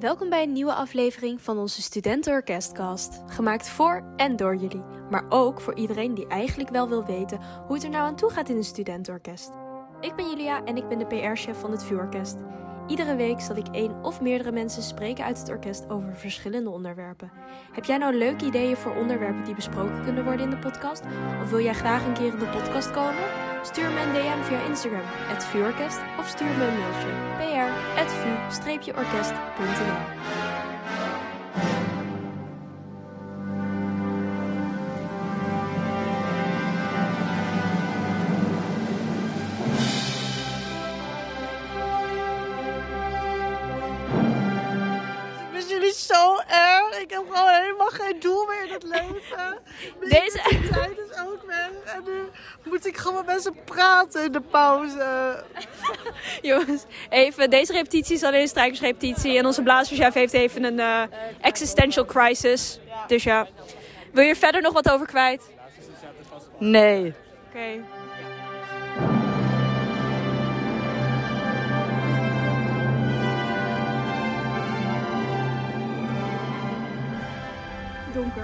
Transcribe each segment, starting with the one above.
Welkom bij een nieuwe aflevering van onze Studentenorkestcast. Gemaakt voor en door jullie, maar ook voor iedereen die eigenlijk wel wil weten hoe het er nou aan toe gaat in een studentenorkest. Ik ben Julia en ik ben de PR-chef van het VU-orkest. Iedere week zal ik één of meerdere mensen spreken uit het orkest over verschillende onderwerpen. Heb jij nou leuke ideeën voor onderwerpen die besproken kunnen worden in de podcast? Of wil jij graag een keer in de podcast komen? Stuur me een DM via Instagram, het vuurorkest, of stuur me een mailtje, pr.vu-orkest.nl Ik helemaal geen doel meer in het leven. Deze- De tijd is ook weg. En nu moet ik gewoon met mensen praten in de pauze. Jongens, even, deze repetitie is alleen een strijkersrepetitie en onze blazerschef heeft even een eh, existential crisis. Dus ja, wil je er verder nog wat over kwijt? Nee. Oké. Donker.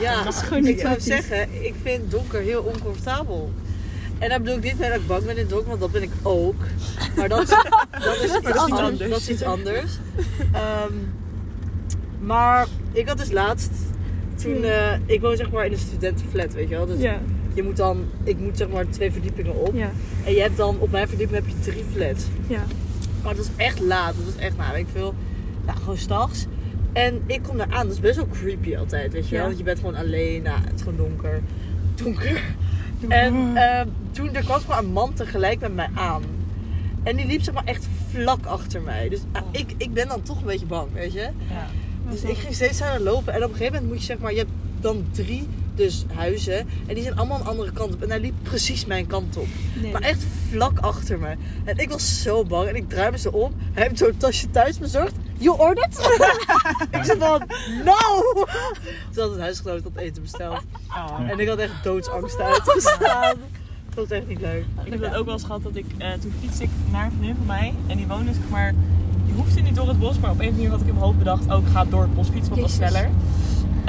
Ja, is gewoon niet ik zou zeggen, ik vind donker heel oncomfortabel. En daar bedoel ik niet mee dat ik bang ben in het donker, want dat ben ik ook. Maar dat is, dat is, iets, anders. Dat is iets anders. Ehm, maar ik had dus laatst, toen, eh, ik woon zeg maar in een studentenflat, weet je wel. Dus Ja, je moet dan, ik moet zeg maar twee verdiepingen op. ja, En je hebt dan, op mijn verdieping heb je drie flats. ja. Maar het was echt laat. Het was echt, nou weet ik veel, nou, gewoon s'nachts. En ik kom daar aan. Dat is best wel creepy altijd, weet je wel. Ja. Want je bent gewoon alleen. Nou, het is gewoon donker. Donker. En eh, toen, er kwam een man tegelijk met mij aan. En die liep zeg maar echt vlak achter mij. Dus ah, ik, ik ben dan toch een beetje bang, weet je. Dus ik ging steeds harder lopen. En op een gegeven moment moet je zeg maar, je hebt dan drie dus huizen. En die zijn allemaal een andere kant op. En hij liep precies mijn kant op. Nee. Maar echt vlak achter me. En ik was zo bang. En ik draai me zo om. Hij heeft zo'n tasje thuis bezorgd. You ordered? ik zei van, no! Toen had het huisgenoot dat eten besteld. En ik had echt doodsangst uitgestaan. Dat was echt niet leuk. Ik heb dat ook wel eens gehad dat ik, eh, toen fietste ik naar een vriendin van mij en die woonde zeg maar, die hoefde niet door het bos, maar op een manier had ik in mijn hoofd bedacht, ook ga door het bos fietsen, want dat was sneller.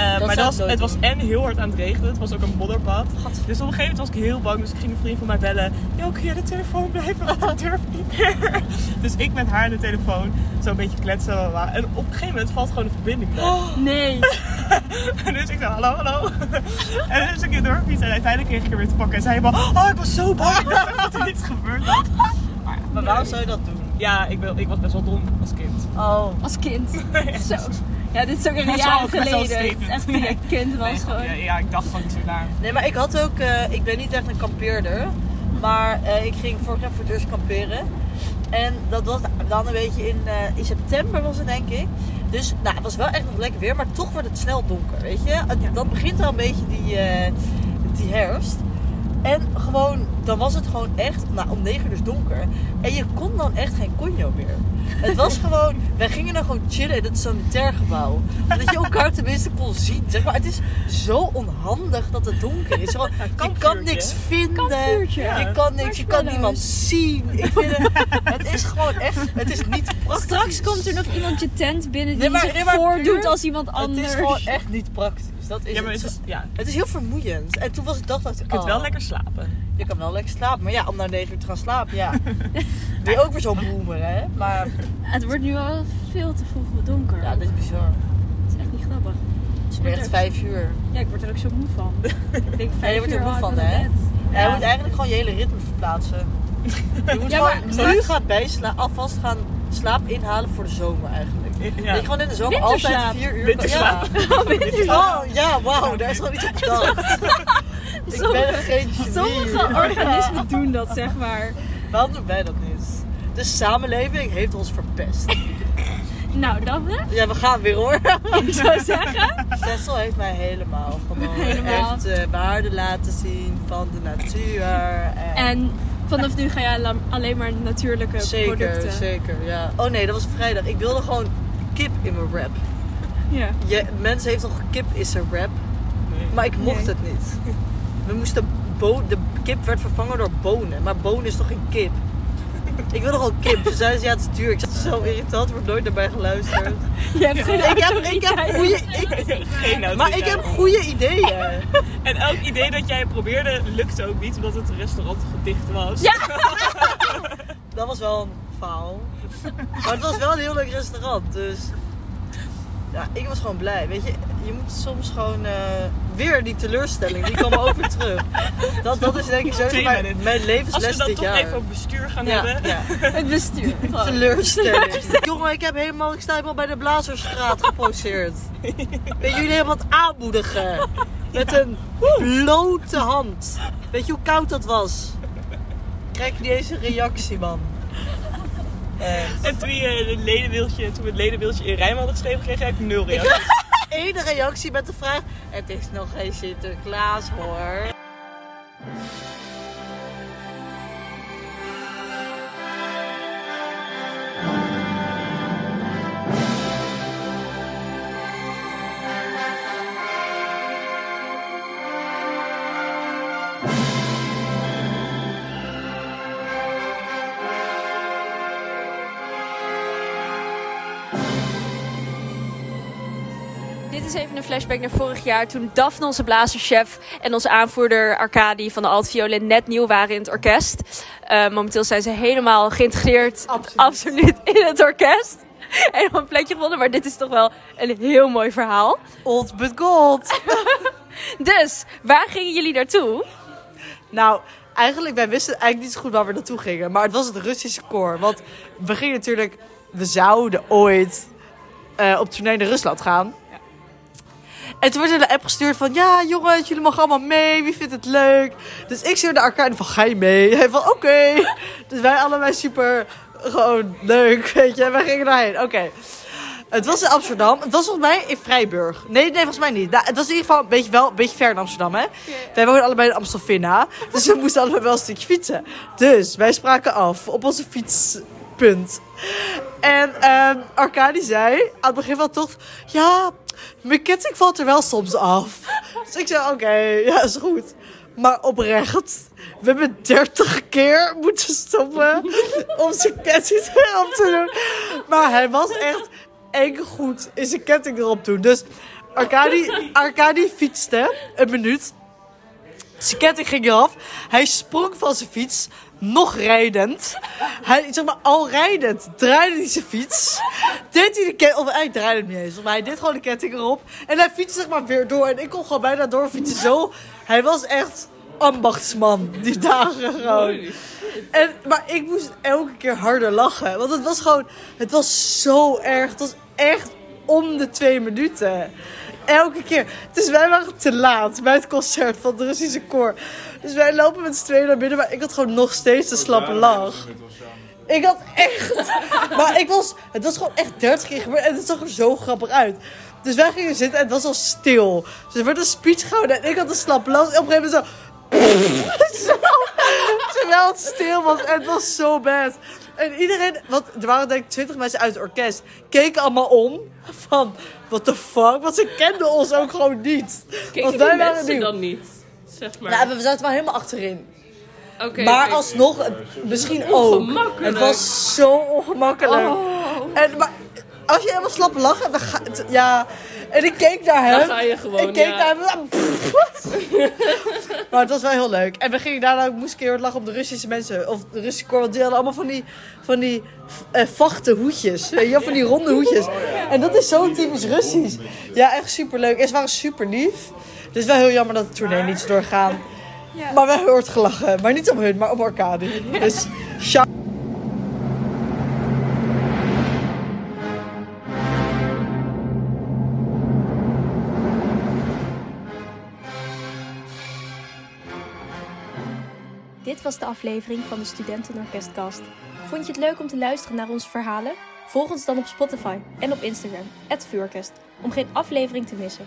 Eh, maar ik dat was, het was en heel hard aan het regenen, het was ook een modderpad. Dus op een gegeven moment was ik heel bang, dus ik ging een vriend van mij bellen. Yo, kun je de telefoon blijven, want ik durf niet meer. Dus ik met haar aan de telefoon, zo een beetje kletsen. En op een gegeven moment valt gewoon de verbinding weg. Nee. En dus ik zei hallo, hallo. En dus ik in doorfietsen en uiteindelijk kreeg ik er weer te pakken. En zei hij oh ik was zo bang. Ik dat er iets gebeurd was. Maar, waarom zou je dat doen? Ja, ik, wil, ik was best wel dom als kind. Oh. Als kind. Zo. Ja, dit is ook een Dat jaar dat geleden. Het is echt toen je kind was Nee, gewoon. ja, ja, ik dacht gewoon niet zo naar. Nee, maar ik had ook, eh, ik ben niet echt een kampeerder. Maar eh, ik ging vorig jaar voor het eerst kamperen. En dat was dan een beetje in, eh, in september was het denk ik. Dus nou, het was wel echt nog lekker weer, maar toch wordt het snel donker, weet je. Dan begint er een beetje die, eh, die herfst. En gewoon, dan was het gewoon echt, nou om 9 uur dus donker. En je kon dan echt geen conjo meer. Het was gewoon, wij gingen dan gewoon chillen in het sanitair gebouw. Omdat je elkaar tenminste kon zien. Zeg maar, het is zo onhandig dat het donker is. Gewoon, je kan niks vinden. Kampvuurtje. Je kan niks, je kan niemand zien. Ik vind het, het is gewoon echt, het is niet praktisch. Straks komt er nog iemand je tent binnen die Nee, maar- zich nee, maar voordoet puur- als iemand Het anders. is gewoon echt niet praktisch. Dat is Ja, maar het. het is, ja, Het is heel vermoeiend. En toen was ik dacht, dat je kunt wel lekker slapen. Je kan wel lekker slapen. Maar ja, om na 9 uur te gaan slapen, ja. Ben je ook weer zo'n boomer, hè? Maar Het wordt nu al veel te vroeg donker. ja, dit is bizar. Het is echt niet grappig. Het is weer echt 5 uur. Ja, ik word er ook zo moe van. ik denk Ja, vijf je wordt er moe ik van, hè? naar. Ja, je moet eigenlijk gewoon je hele ritme verplaatsen. Je moet Ja, gewoon maar nu gaan bijsla alvast gaan slaap inhalen voor de zomer eigenlijk. Ja. Dat je gewoon in de zomer altijd 4 uur Winterslaap. Ja. Oh, ja, wauw, daar is gewoon iets op gedacht. Ik ben er geen genie. Sommige organismen doen dat, zeg maar. Waarom doen wij dat niet? De samenleving heeft ons verpest. Nou, dat we. Ja, we gaan weer hoor. Ik zou zeggen. Cecil heeft mij helemaal gewoon Helemaal. echt eh, waarde laten zien van de natuur. En, En vanaf nu ga je ala- alleen maar natuurlijke zeker, producten. zeker, ja. Oh nee, dat was vrijdag. Ik wilde gewoon kip in mijn wrap. Ja. Je, mensen heeft toch kip is een wrap? Maar ik mocht Nee. het niet. We moesten bo- de kip werd vervangen door bonen. Maar bonen is toch geen kip? Ik wil nogal Kim. Ze zei, ja, het is duur. Ik zei, zo irritant, wordt nooit naar mij geluisterd. Je hebt geen Ik heb, ik heb goede... Ik, Geen maar ik heb goede ideeën. En elk idee dat jij probeerde, lukte ook niet, omdat het restaurant dicht was. Ja. Dat was wel een faal. Maar het was wel een heel leuk restaurant, dus... Ja, ik was gewoon blij. Weet je, je moet soms gewoon... eh, weer die teleurstelling, die kwam ook weer terug. Dat, dat is denk ik Twee mijn, mijn Als we levensles dan dit toch jaar. even over bestuur gaan ja, hebben. ja. Het bestuur. Teleurstelling. Jongen, ik heb helemaal, ik sta helemaal bij de Blazerstraat geposeerd. Weet jullie helemaal het aanmoedigen? Met een blote hand. Weet je hoe koud dat was? Krijg je niet eens een reactie, man. Echt. En toen, je het toen we het ledenbeeldje in rijm hadden geschreven, kreeg ik nul reacties. Ene reactie met de vraag: Het is nog geen Sinterklaas hoor. Is even een flashback naar vorig jaar toen Daphne, onze blazerchef, en onze aanvoerder Arcadi van de alt violin net nieuw waren in het orkest. Eh, momenteel zijn ze helemaal geïntegreerd Absoluut. absoluut in het orkest. En op een plekje gevonden, maar dit is toch wel een heel mooi verhaal. Old but gold. Dus, waar gingen jullie naartoe? Nou, eigenlijk, wij wisten eigenlijk niet zo goed waar we naartoe gingen. Maar het was het Russische koor. Want we gingen natuurlijk, we zouden ooit eh, op tournee naar Rusland gaan. En toen werd er de app gestuurd van, ja jongens, jullie mogen allemaal mee. Wie vindt het leuk? Dus ik stuurde Arcade van, ga je mee? Hij van, oké. Dus wij allebei super, gewoon leuk, weet je. Wij gingen daarheen, oké. Het was in Amsterdam. Het was volgens mij in Vrijburg. Nee, nee, volgens mij niet. Nou, het was in ieder geval een beetje, wel, een beetje ver in Amsterdam, hè. Wij wonen allebei in Amstelvilla. Dus we moesten allebei wel een stukje fietsen. Dus wij spraken af op onze fietspunt. En Arcadi zei aan het begin van de tocht... Ja, mijn ketting valt er wel soms af. Dus ik zei, oké, ja, is goed. Maar oprecht, we hebben 30 keer moeten stoppen om zijn ketting erop te doen. Maar hij was echt eng goed in zijn ketting erop doen. Dus Arcadi, Arcadi fietste een minuut. Zijn ketting ging eraf. Hij sprong van zijn fiets. Nog rijdend. Hij, zeg maar, al rijdend draaide hij zijn fiets. Deed hij de ketting... Of hij draaide hem niet eens. Maar hij deed gewoon de ketting erop. En hij fietste zeg maar weer door. En ik kon gewoon bijna doorfietsen. Zo. Hij was echt ambachtsman. Die dagen gewoon. En, maar ik moest elke keer harder lachen. Want het was gewoon... Het was zo erg. Het was echt om de twee minuten. Elke keer. Dus wij waren te laat bij het concert van het Russische koor. Dus wij lopen met z'n tweeën naar binnen. Maar ik had gewoon nog steeds een slappe lach. Ik had echt... Maar ik was... Het was gewoon echt 30 keer gebeurd. En het zag er zo grappig uit. Dus wij gingen zitten en het was al stil. Dus er werd een speech gehouden en ik had een slappe lach. En op een gegeven moment zo... zo terwijl het stil was. En het was zo bad. En iedereen... Want er waren denk ik 20 mensen uit het orkest. Keken allemaal om. Van... What the fuck? Want ze kenden ons ook gewoon niet. Keken Want die wij waren mensen nieuw. dan niet? Zeg maar. Nou, we zaten wel helemaal achterin. Oké, Maar oké. alsnog, misschien ook. Ongemakkelijk. Het was zo ongemakkelijk. Oh, En, maar als je helemaal slap lachen, dan ja. En ik keek naar hem. Dan ga je gewoon, Ik keek ja. naar hem. maar het was wel heel leuk. En we gingen daarna ook moest ik heel hard lachen op de Russische mensen. Of de Russische. Want die hadden allemaal van die, van die eh, vachte hoedjes. Weet je, wel, van die ronde hoedjes. En dat is zo typisch Russisch. Ja, echt super leuk. En ze waren super lief. Het is wel heel jammer dat de tournee niet is doorgaan. Maar we hebben heel hard gelachen. Maar niet om hun, maar om Arcadi. Dus, shout Dit was de aflevering van de Studentenorkestkast. Vond je het leuk om te luisteren naar onze verhalen? Volg ons dan op Spotify en op Instagram, @vuurorkest, om geen aflevering te missen.